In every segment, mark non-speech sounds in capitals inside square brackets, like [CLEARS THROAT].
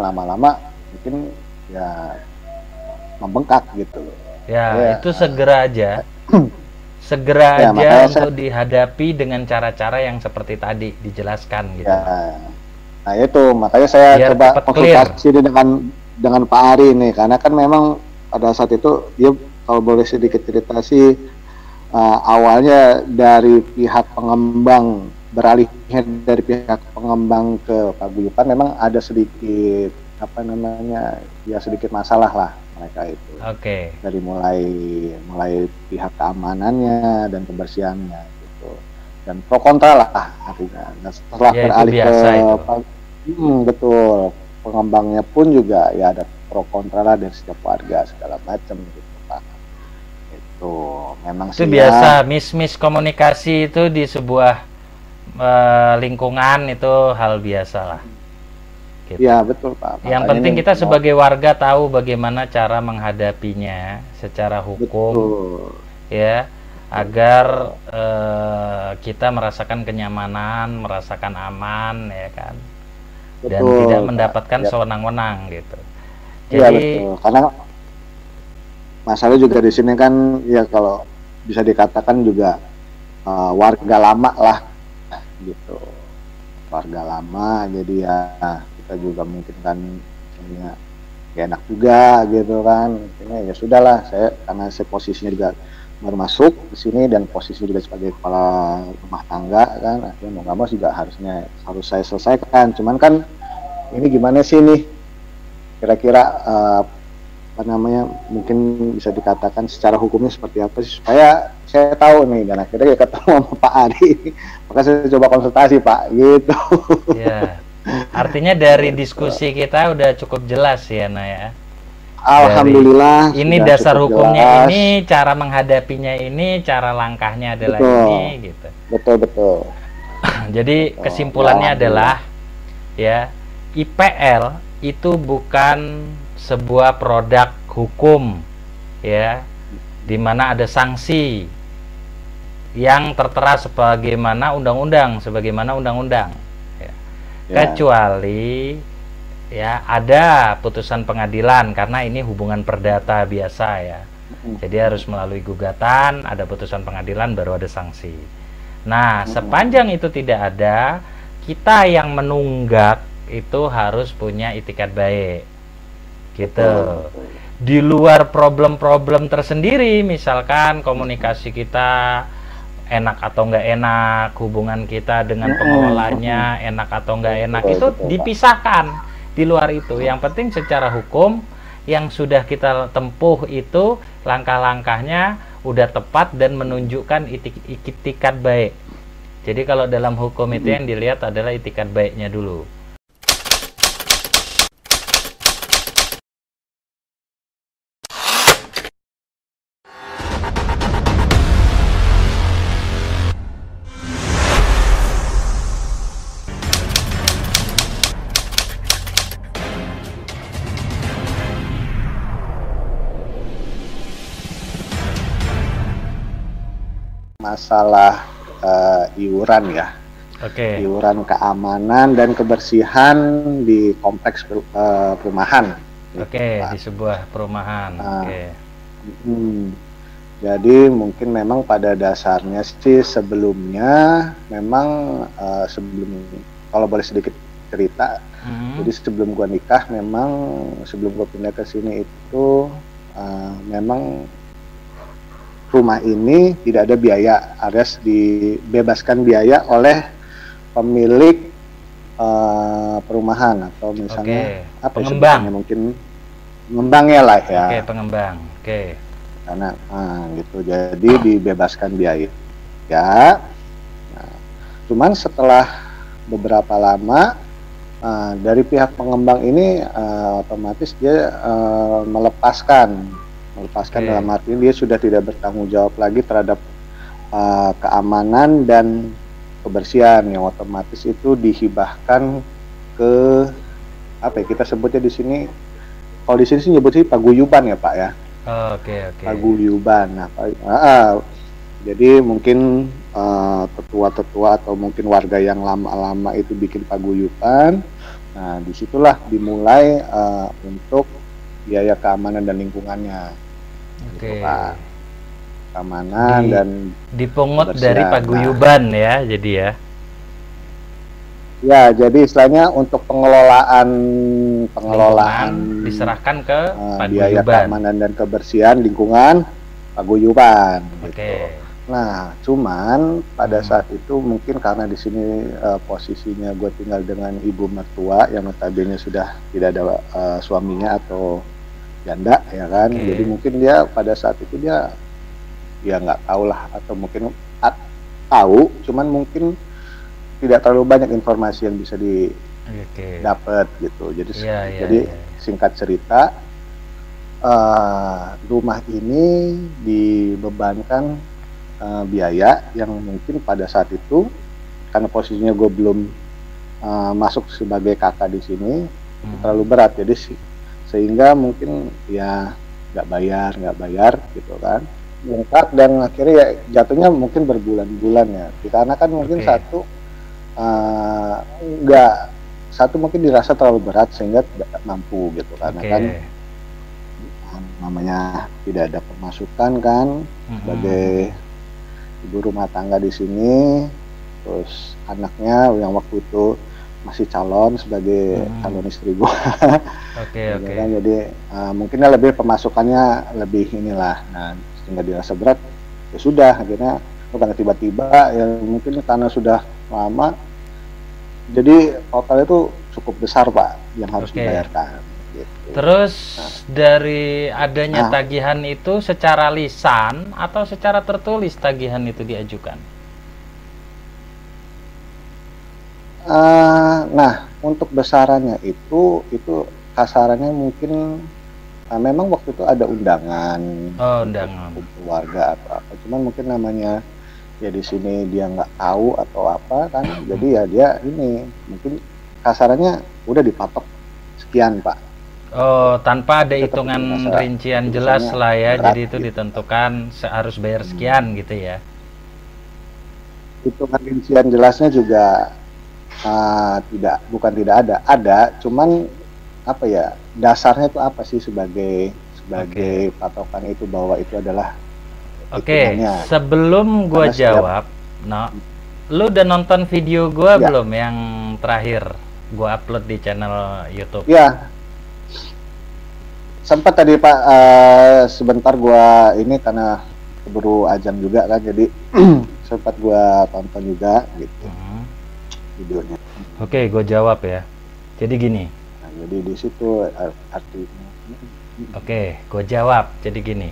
lama-lama mungkin ya membengkak gitu Ya, ya. itu segera aja. [CLEARS THROAT] segera ya, aja untuk saya... dihadapi dengan cara-cara yang seperti tadi dijelaskan gitu. Ya. Nah, itu makanya saya Biar coba konsultasi clear. dengan dengan Pak Ari nih karena kan memang pada saat itu dia kalau boleh sedikit cerita sih uh, awalnya dari pihak pengembang beralihnya dari pihak pengembang ke paguyuban memang ada sedikit apa namanya ya sedikit masalah lah mereka itu. Oke. Okay. Dari mulai mulai pihak keamanannya dan kebersihannya gitu. Dan pro kontra lah artinya. Nah, setelah ya, beralih ke hmm, betul pengembangnya pun juga ya ada pro kontra lah dari setiap warga segala macam gitu pak. Itu memang itu biasa mis mis komunikasi itu di sebuah uh, lingkungan itu hal biasa lah gitu. Ya betul Pak. Yang penting kita sebagai warga tahu bagaimana cara menghadapinya secara hukum, betul. ya, agar uh, kita merasakan kenyamanan, merasakan aman, ya kan, betul, dan tidak mendapatkan ya. sewenang-wenang gitu. Iya betul. Karena masalah juga di sini kan ya kalau bisa dikatakan juga uh, warga lama lah gitu. Warga lama jadi ya kita juga mungkin kan ya, ya enak juga gitu kan. Ini ya sudahlah saya karena saya posisinya juga baru masuk di sini dan posisi juga sebagai kepala rumah tangga kan akhirnya mau nggak mau juga harusnya harus saya selesaikan. Cuman kan ini gimana sih nih? Kira-kira uh, apa namanya mungkin bisa dikatakan secara hukumnya seperti apa sih supaya saya tahu nih dan akhirnya ya ketemu sama Pak Ari maka saya coba konsultasi Pak gitu ya Artinya dari diskusi kita udah cukup jelas ya, Nah ya. Alhamdulillah. Dari, ini dasar hukumnya jelas. ini, cara menghadapinya ini, cara langkahnya adalah betul. ini, gitu. Betul betul. [CLEARS THROAT] Jadi betul. kesimpulannya adalah ya IPL itu bukan sebuah produk hukum, ya, di mana ada sanksi yang tertera sebagaimana undang-undang, sebagaimana undang-undang ya. kecuali ya ada putusan pengadilan karena ini hubungan perdata biasa ya. Jadi harus melalui gugatan, ada putusan pengadilan baru ada sanksi. Nah, sepanjang itu tidak ada, kita yang menunggak itu harus punya itikat baik. Gitu. Di luar problem-problem tersendiri, misalkan komunikasi kita enak atau enggak enak hubungan kita dengan pengelolanya enak atau enggak enak itu dipisahkan di luar itu. Yang penting secara hukum yang sudah kita tempuh itu langkah-langkahnya udah tepat dan menunjukkan itikat baik. Jadi kalau dalam hukum itu yang dilihat adalah itikat baiknya dulu masalah uh, iuran ya. Oke. Okay. Iuran keamanan dan kebersihan di kompleks uh, perumahan. Oke, okay, di sebuah perumahan. Oke. Okay. Hmm, jadi mungkin memang pada dasarnya sih sebelumnya memang uh, sebelum kalau boleh sedikit cerita, hmm. jadi sebelum gua nikah memang sebelum gua pindah ke sini itu uh, memang rumah ini tidak ada biaya alias dibebaskan biaya oleh pemilik uh, perumahan atau misalnya okay. apa pengembang mungkin pengembangnya lah ya oke okay, pengembang oke okay. karena uh, gitu jadi dibebaskan biaya ya nah, cuman setelah beberapa lama uh, dari pihak pengembang ini uh, otomatis dia uh, melepaskan melepaskan okay. dalam arti dia sudah tidak bertanggung jawab lagi terhadap uh, keamanan dan kebersihan yang otomatis itu dihibahkan ke apa ya kita sebutnya di sini kalau di sini sih nyebut sih paguyuban ya pak ya oh, oke okay, oke okay. paguyuban nah uh, jadi mungkin tetua tetua-tetua atau mungkin warga yang lama-lama itu bikin paguyuban Nah, di situlah dimulai uh, untuk biaya keamanan dan lingkungannya. Oke. Okay. Gitu, keamanan Di, dan dipungut dari paguyuban nah, ya, jadi ya. Ya, jadi istilahnya untuk pengelolaan pengelolaan lingkungan diserahkan ke uh, biaya keamanan dan kebersihan lingkungan paguyuban. Oke. Okay. Gitu. Nah, cuman pada hmm. saat itu mungkin karena di sini uh, posisinya gue tinggal dengan ibu mertua yang notabene sudah tidak ada uh, suaminya atau janda ya kan. Okay. Jadi mungkin dia pada saat itu dia ya nggak tahu lah atau mungkin at, tahu, cuman mungkin tidak terlalu banyak informasi yang bisa didapat okay. gitu. Jadi yeah, yeah, jadi yeah. singkat cerita uh, rumah ini dibebankan uh, biaya yang mungkin pada saat itu karena posisinya gue belum uh, masuk sebagai kakak di sini hmm. terlalu berat jadi sehingga mungkin ya nggak bayar nggak bayar gitu kan lengkap dan akhirnya ya jatuhnya mungkin berbulan-bulan ya karena kan mungkin okay. satu uh, nggak satu mungkin dirasa terlalu berat sehingga tidak mampu gitu karena okay. kan namanya tidak ada pemasukan kan mm -hmm. sebagai ibu rumah tangga di sini terus anaknya yang waktu itu masih calon sebagai hmm. calon istri gua. Oke okay, oke. Okay. Kan, jadi uh, mungkinnya lebih pemasukannya lebih inilah. Nah sehingga dirasa berat ya sudah akhirnya karena tiba-tiba ya mungkin karena sudah lama jadi total itu cukup besar pak yang harus okay. dibayarkan. Terus nah. dari adanya nah. tagihan itu secara lisan atau secara tertulis tagihan itu diajukan? Uh, nah, untuk besarannya itu itu kasarannya mungkin uh, memang waktu itu ada undangan, oh, undangan keluarga atau apa. Cuman mungkin namanya ya di sini dia nggak tahu atau apa kan, jadi ya dia ini mungkin kasarannya udah dipatok sekian pak Oh, tanpa ada hitungan rincian jelas lah ya. Jadi itu gitu. ditentukan harus bayar sekian gitu ya. Hitungan rincian jelasnya juga uh, tidak bukan tidak ada. Ada, cuman apa ya? Dasarnya itu apa sih sebagai sebagai okay. patokan itu bahwa itu adalah Oke, okay. sebelum gua jawab, no, lu udah nonton video gua ya. belum yang terakhir gua upload di channel YouTube? Ya, sempat tadi Pak uh, sebentar gua ini karena keburu ajan juga kan jadi [CLEARS THROAT] sempat gua tonton juga gitu hmm. Videonya. Oke, gua jawab ya. Jadi gini. Nah, jadi di situ artinya. Oke, gua jawab. Jadi gini.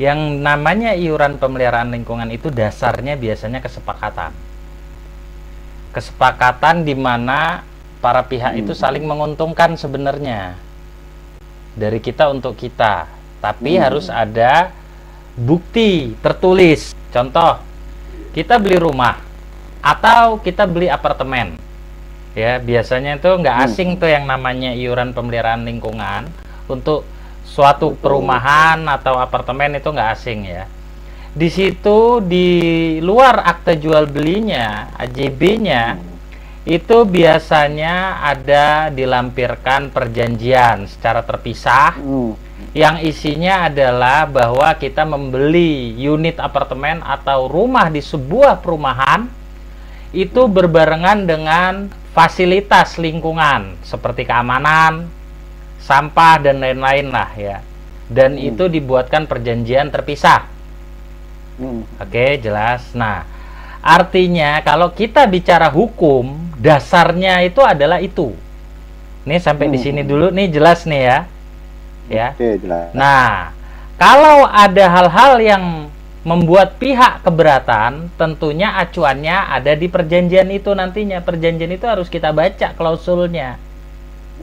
Yang namanya iuran pemeliharaan lingkungan itu dasarnya biasanya kesepakatan. Kesepakatan di mana para pihak hmm. itu saling menguntungkan sebenarnya dari kita untuk kita tapi hmm. harus ada bukti tertulis contoh kita beli rumah atau kita beli apartemen ya biasanya itu nggak hmm. asing hmm. tuh yang namanya iuran pemeliharaan lingkungan untuk suatu perumahan atau apartemen itu nggak asing ya di situ di luar akte jual belinya AJB-nya hmm itu biasanya ada dilampirkan perjanjian secara terpisah hmm. yang isinya adalah bahwa kita membeli unit apartemen atau rumah di sebuah perumahan itu berbarengan dengan fasilitas lingkungan seperti keamanan, sampah dan lain-lain lah ya. Dan hmm. itu dibuatkan perjanjian terpisah. Hmm. Oke, jelas. Nah, artinya kalau kita bicara hukum dasarnya itu adalah itu. Nih sampai hmm. di sini dulu nih jelas nih ya. Ya. Oke, jelas. Nah, kalau ada hal-hal yang membuat pihak keberatan, tentunya acuannya ada di perjanjian itu nantinya. Perjanjian itu harus kita baca klausulnya.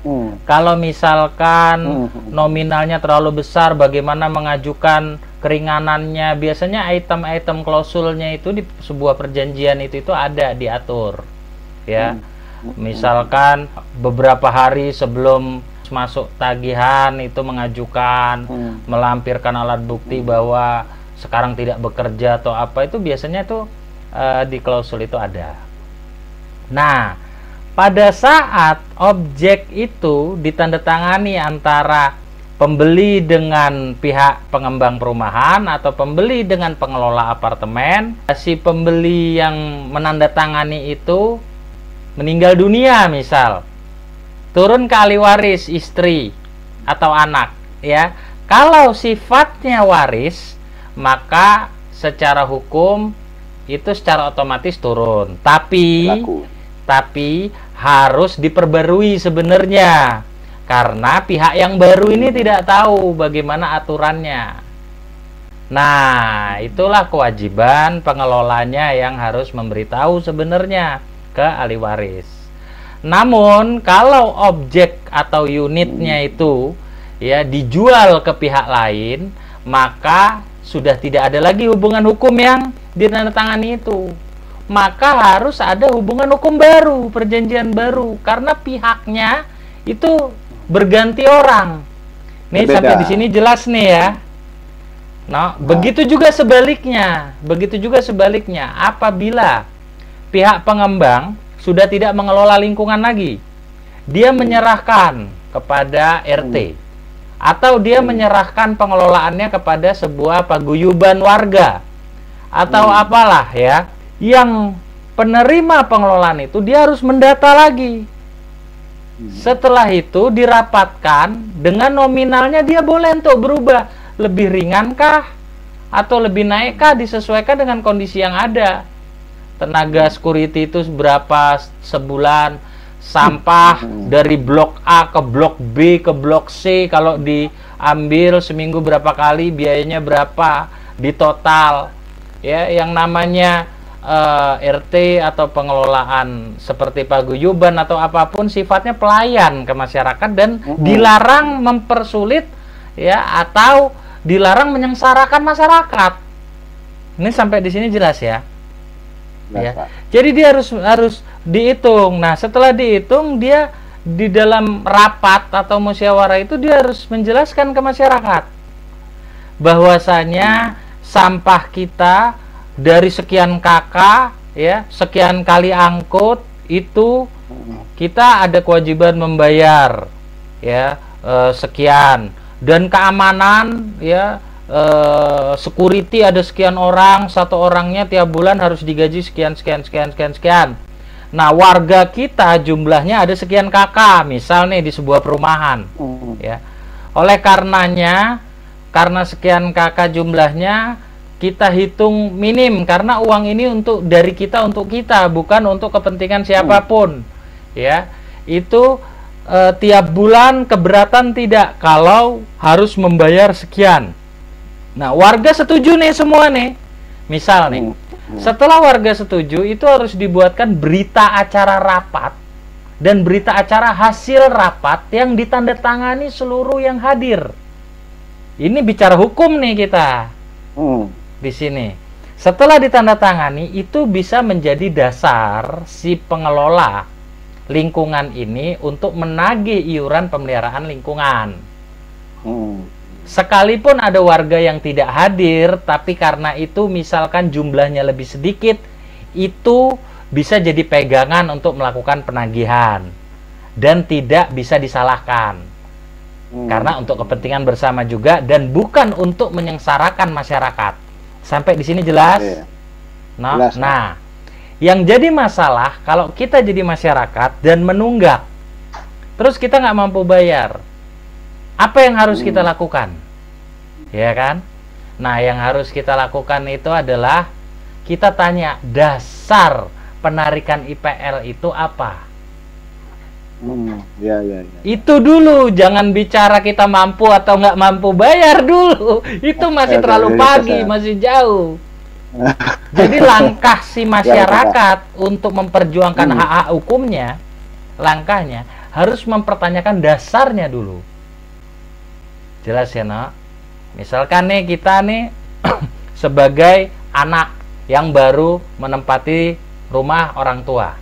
Hmm. Kalau misalkan hmm. nominalnya terlalu besar, bagaimana mengajukan keringanannya? Biasanya item-item klausulnya itu di sebuah perjanjian itu itu ada diatur ya hmm. misalkan beberapa hari sebelum masuk tagihan itu mengajukan hmm. melampirkan alat bukti hmm. bahwa sekarang tidak bekerja atau apa itu biasanya tuh uh, di klausul itu ada. Nah, pada saat objek itu ditandatangani antara pembeli dengan pihak pengembang perumahan atau pembeli dengan pengelola apartemen, si pembeli yang menandatangani itu meninggal dunia misal, turun ke ahli waris istri atau anak, ya. Kalau sifatnya waris, maka secara hukum itu secara otomatis turun. Tapi Laku tapi harus diperbarui sebenarnya karena pihak yang baru ini tidak tahu bagaimana aturannya. Nah, itulah kewajiban pengelolanya yang harus memberitahu sebenarnya ke ahli waris. Namun, kalau objek atau unitnya itu ya dijual ke pihak lain, maka sudah tidak ada lagi hubungan hukum yang ditandatangani itu maka harus ada hubungan hukum baru, perjanjian baru karena pihaknya itu berganti orang. Nih Berbeda. sampai di sini jelas nih ya. Nah, nah, begitu juga sebaliknya. Begitu juga sebaliknya. Apabila pihak pengembang sudah tidak mengelola lingkungan lagi, dia menyerahkan kepada RT atau dia hmm. menyerahkan pengelolaannya kepada sebuah paguyuban warga atau hmm. apalah ya yang penerima pengelolaan itu dia harus mendata lagi. Hmm. Setelah itu dirapatkan dengan nominalnya dia boleh untuk berubah lebih ringankah atau lebih naikkah disesuaikan dengan kondisi yang ada. Tenaga security itu berapa sebulan, sampah hmm. dari blok A ke blok B ke blok C kalau diambil seminggu berapa kali biayanya berapa di total ya yang namanya uh, eh, RT atau pengelolaan seperti paguyuban atau apa pun sifatnya pelayan ke masyarakat dan mm-hmm. dilarang mempersulit ya atau dilarang menyengsarakan masyarakat. Ini sampai di sini jelas ya. ya. Jadi dia harus harus dihitung. Nah, setelah dihitung dia di dalam rapat atau musyawarah itu dia harus menjelaskan ke masyarakat bahwasanya sampah kita dari sekian kakak ya sekian kali angkut itu kita ada kewajiban membayar ya e, sekian dan keamanan ya e, security ada sekian orang satu orangnya tiap bulan harus digaji sekian sekian sekian sekian sekian nah warga kita jumlahnya ada sekian kakak misal nih di sebuah perumahan ya. Oleh karenanya karena sekian kakak jumlahnya kita hitung minim karena uang ini untuk dari kita untuk kita bukan untuk kepentingan siapa pun ya. Itu e, tiap bulan keberatan tidak? Kalau harus membayar sekian. Nah warga setuju nih semua nih. Misal nih setelah warga setuju itu harus dibuatkan berita acara rapat dan berita acara hasil rapat yang ditandatangani seluruh yang hadir ini bicara hukum nih kita hmm di sini. Setelah ditandatangani itu bisa menjadi dasar si pengelola lingkungan ini untuk menagih iuran pemeliharaan lingkungan. Hmm. Sekalipun ada warga yang tidak hadir, tapi karena itu misalkan jumlahnya lebih sedikit, itu bisa jadi pegangan untuk melakukan penagihan dan tidak bisa disalahkan. Hmm. Karena untuk kepentingan bersama juga dan bukan untuk menyengsarakan masyarakat. Sampai di sini jelas? Iya. Nah, jelas, nah, yang jadi masalah kalau kita jadi masyarakat dan menunggak, terus kita nggak mampu bayar, apa yang harus hmm. kita lakukan? Ya kan? Nah, yang harus kita lakukan itu adalah kita tanya dasar penarikan IPL itu apa? Hmm, ya, ya, ya. Itu dulu, jangan bicara kita mampu atau nggak mampu bayar dulu. [LAUGHS] Itu masih ya, terlalu ya, pagi, ya. masih jauh. [LAUGHS] Jadi langkah si ya, masyarakat ya, untuk memperjuangkan hmm. hak-hak hukumnya, langkahnya harus mempertanyakan dasarnya dulu. Jelas ya, nak? Misalkan nih kita nih [CLEARS THROAT] sebagai anak yang baru menempati rumah orang tua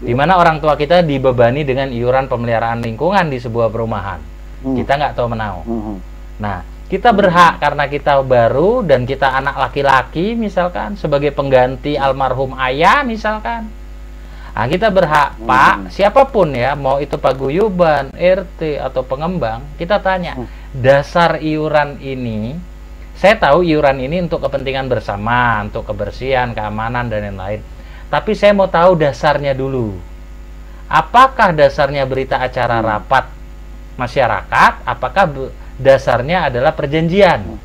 di mana orang tua kita dibebani dengan iuran pemeliharaan lingkungan di sebuah perumahan. Hmm. Kita nggak tahu menau. Hmm. Nah, kita berhak karena kita baru dan kita anak laki-laki misalkan sebagai pengganti almarhum ayah misalkan. Nah, kita berhak, hmm. Pak, siapa pun ya, mau itu paguyuban, RT atau pengembang, kita tanya, hmm. dasar iuran ini, saya tahu iuran ini untuk kepentingan bersama, untuk kebersihan, keamanan dan lain-lain. Tapi saya mau tahu dasarnya dulu. Apakah dasarnya berita acara hmm. rapat masyarakat? Apakah dasarnya adalah perjanjian? Hmm.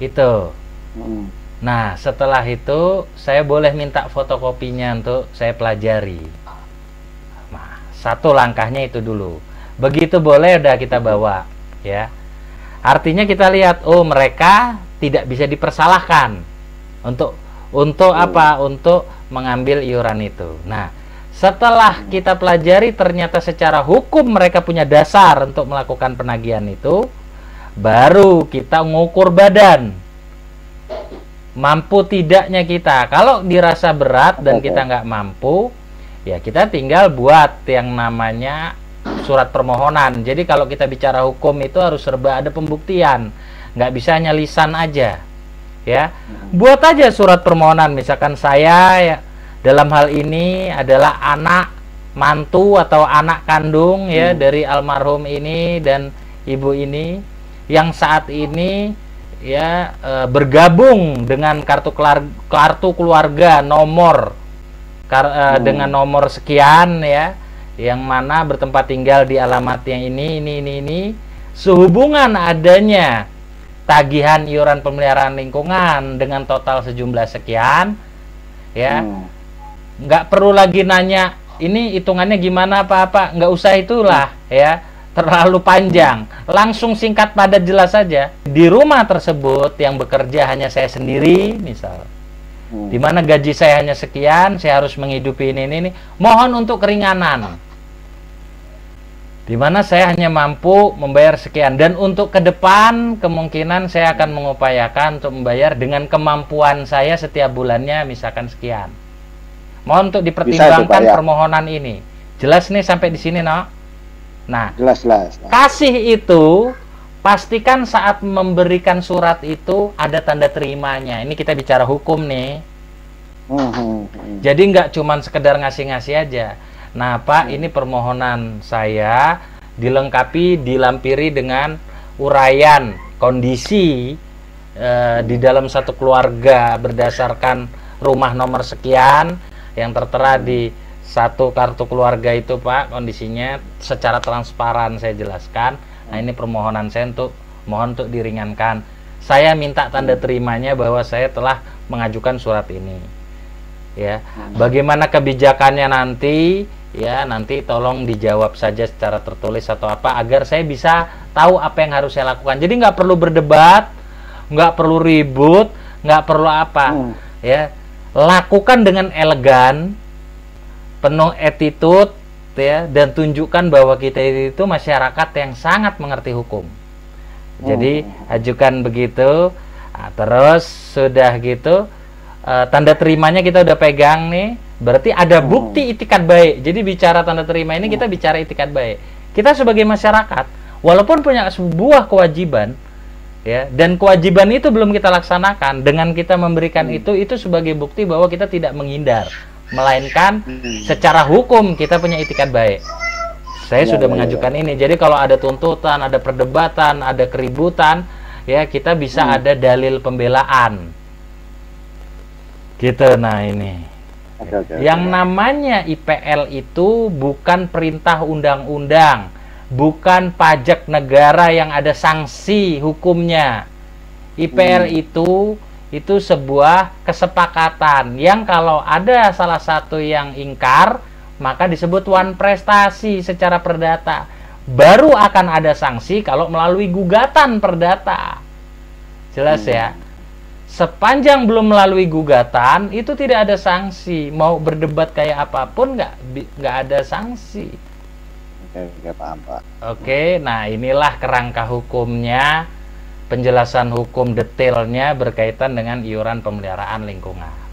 Itu. Nah, setelah itu saya boleh minta fotokopinya untuk saya pelajari. Nah, satu langkahnya itu dulu. Begitu boleh udah kita bawa, ya. Artinya kita lihat, oh mereka tidak bisa dipersalahkan untuk untuk apa? Untuk mengambil iuran itu. Nah, setelah kita pelajari ternyata secara hukum mereka punya dasar untuk melakukan penagihan itu, baru kita ngukur badan mampu tidaknya kita. Kalau dirasa berat dan kita nggak mampu, ya kita tinggal buat yang namanya surat permohonan. Jadi kalau kita bicara hukum itu harus serba ada pembuktian, nggak bisa hanya lisan aja. Ya, buat aja surat permohonan. Misalkan saya ya dalam hal ini adalah anak mantu atau anak kandung ya hmm. dari almarhum ini dan ibu ini yang saat ini ya e, bergabung dengan kartu kelar, kartu keluarga nomor kar, e, hmm. dengan nomor sekian ya yang mana bertempat tinggal di alamat yang ini ini ini ini sehubungan adanya tagihan iuran pemeliharaan lingkungan dengan total sejumlah sekian ya hmm. nggak hmm. perlu lagi nanya ini hitungannya gimana apa apa nggak usah itulah hmm. ya terlalu panjang. Langsung singkat padat jelas saja. Di rumah tersebut yang bekerja hanya saya sendiri, misal. Hmm. Di mana gaji saya hanya sekian, saya harus menghidupi ini ini. ini. Mohon untuk keringanan. Di mana saya hanya mampu membayar sekian dan untuk ke depan kemungkinan saya akan mengupayakan untuk membayar dengan kemampuan saya setiap bulannya misalkan sekian. Mohon untuk dipertimbangkan itu, ya. permohonan ini. Jelas nih sampai di sini, no? Nah, jelas, jelas. Kasih itu pastikan saat memberikan surat itu ada tanda terimanya. Ini kita bicara hukum nih. Hmm, hmm, hmm. Jadi nggak cuma sekedar ngasih-ngasih aja. Nah, Pak, hmm. ini permohonan saya dilengkapi, dilampiri dengan uraian kondisi eh, di dalam satu keluarga berdasarkan rumah nomor sekian yang tertera di satu kartu keluarga itu Pak kondisinya secara transparan saya jelaskan. Nah ini permohonan saya untuk mohon untuk diringankan. Saya minta tanda terimanya bahwa saya telah mengajukan surat ini. Ya bagaimana kebijakannya nanti? Ya nanti tolong dijawab saja secara tertulis atau apa agar saya bisa tahu apa yang harus saya lakukan. Jadi nggak perlu berdebat nggak perlu ribut nggak perlu apa. Hmm. ya lakukan dengan elegan penuh attitude ya dan tunjukkan bahwa kita itu masyarakat yang sangat mengerti hukum. Jadi oh. ajukan begitu, nah, terus sudah gitu uh, tanda terimanya kita udah pegang nih, berarti ada oh. bukti itikat baik. Jadi bicara tanda terima ini kita bicara itikat baik. Kita sebagai masyarakat, walaupun punya sebuah kewajiban, ya dan kewajiban itu belum kita laksanakan, dengan kita memberikan hmm. itu itu sebagai bukti bahwa kita tidak menghindar melainkan hmm. secara hukum kita punya itikat baik. Saya ya, sudah ya, mengajukan ya. ini. Jadi kalau ada tuntutan, ada perdebatan, ada keributan, ya kita bisa hmm. ada dalil pembelaan. Gitu nah ini. Oke, oke, Yang oke. namanya IPL itu bukan perintah undang-undang, bukan pajak negara yang ada sanksi hukumnya. IPL hmm. itu itu sebuah kesepakatan yang kalau ada salah satu yang ingkar maka disebut one prestasi secara perdata. Baru akan ada sanksi kalau melalui gugatan perdata. Jelas hmm. ya? Sepanjang belum melalui gugatan itu tidak ada sanksi. Mau berdebat kayak apa pun nggak nggak ada sanksi. Oke oke paham pak. Oke nah inilah kerangka hukumnya penjelasan hukum detailnya berkaitan dengan iuran pemeliharaan lingkungan.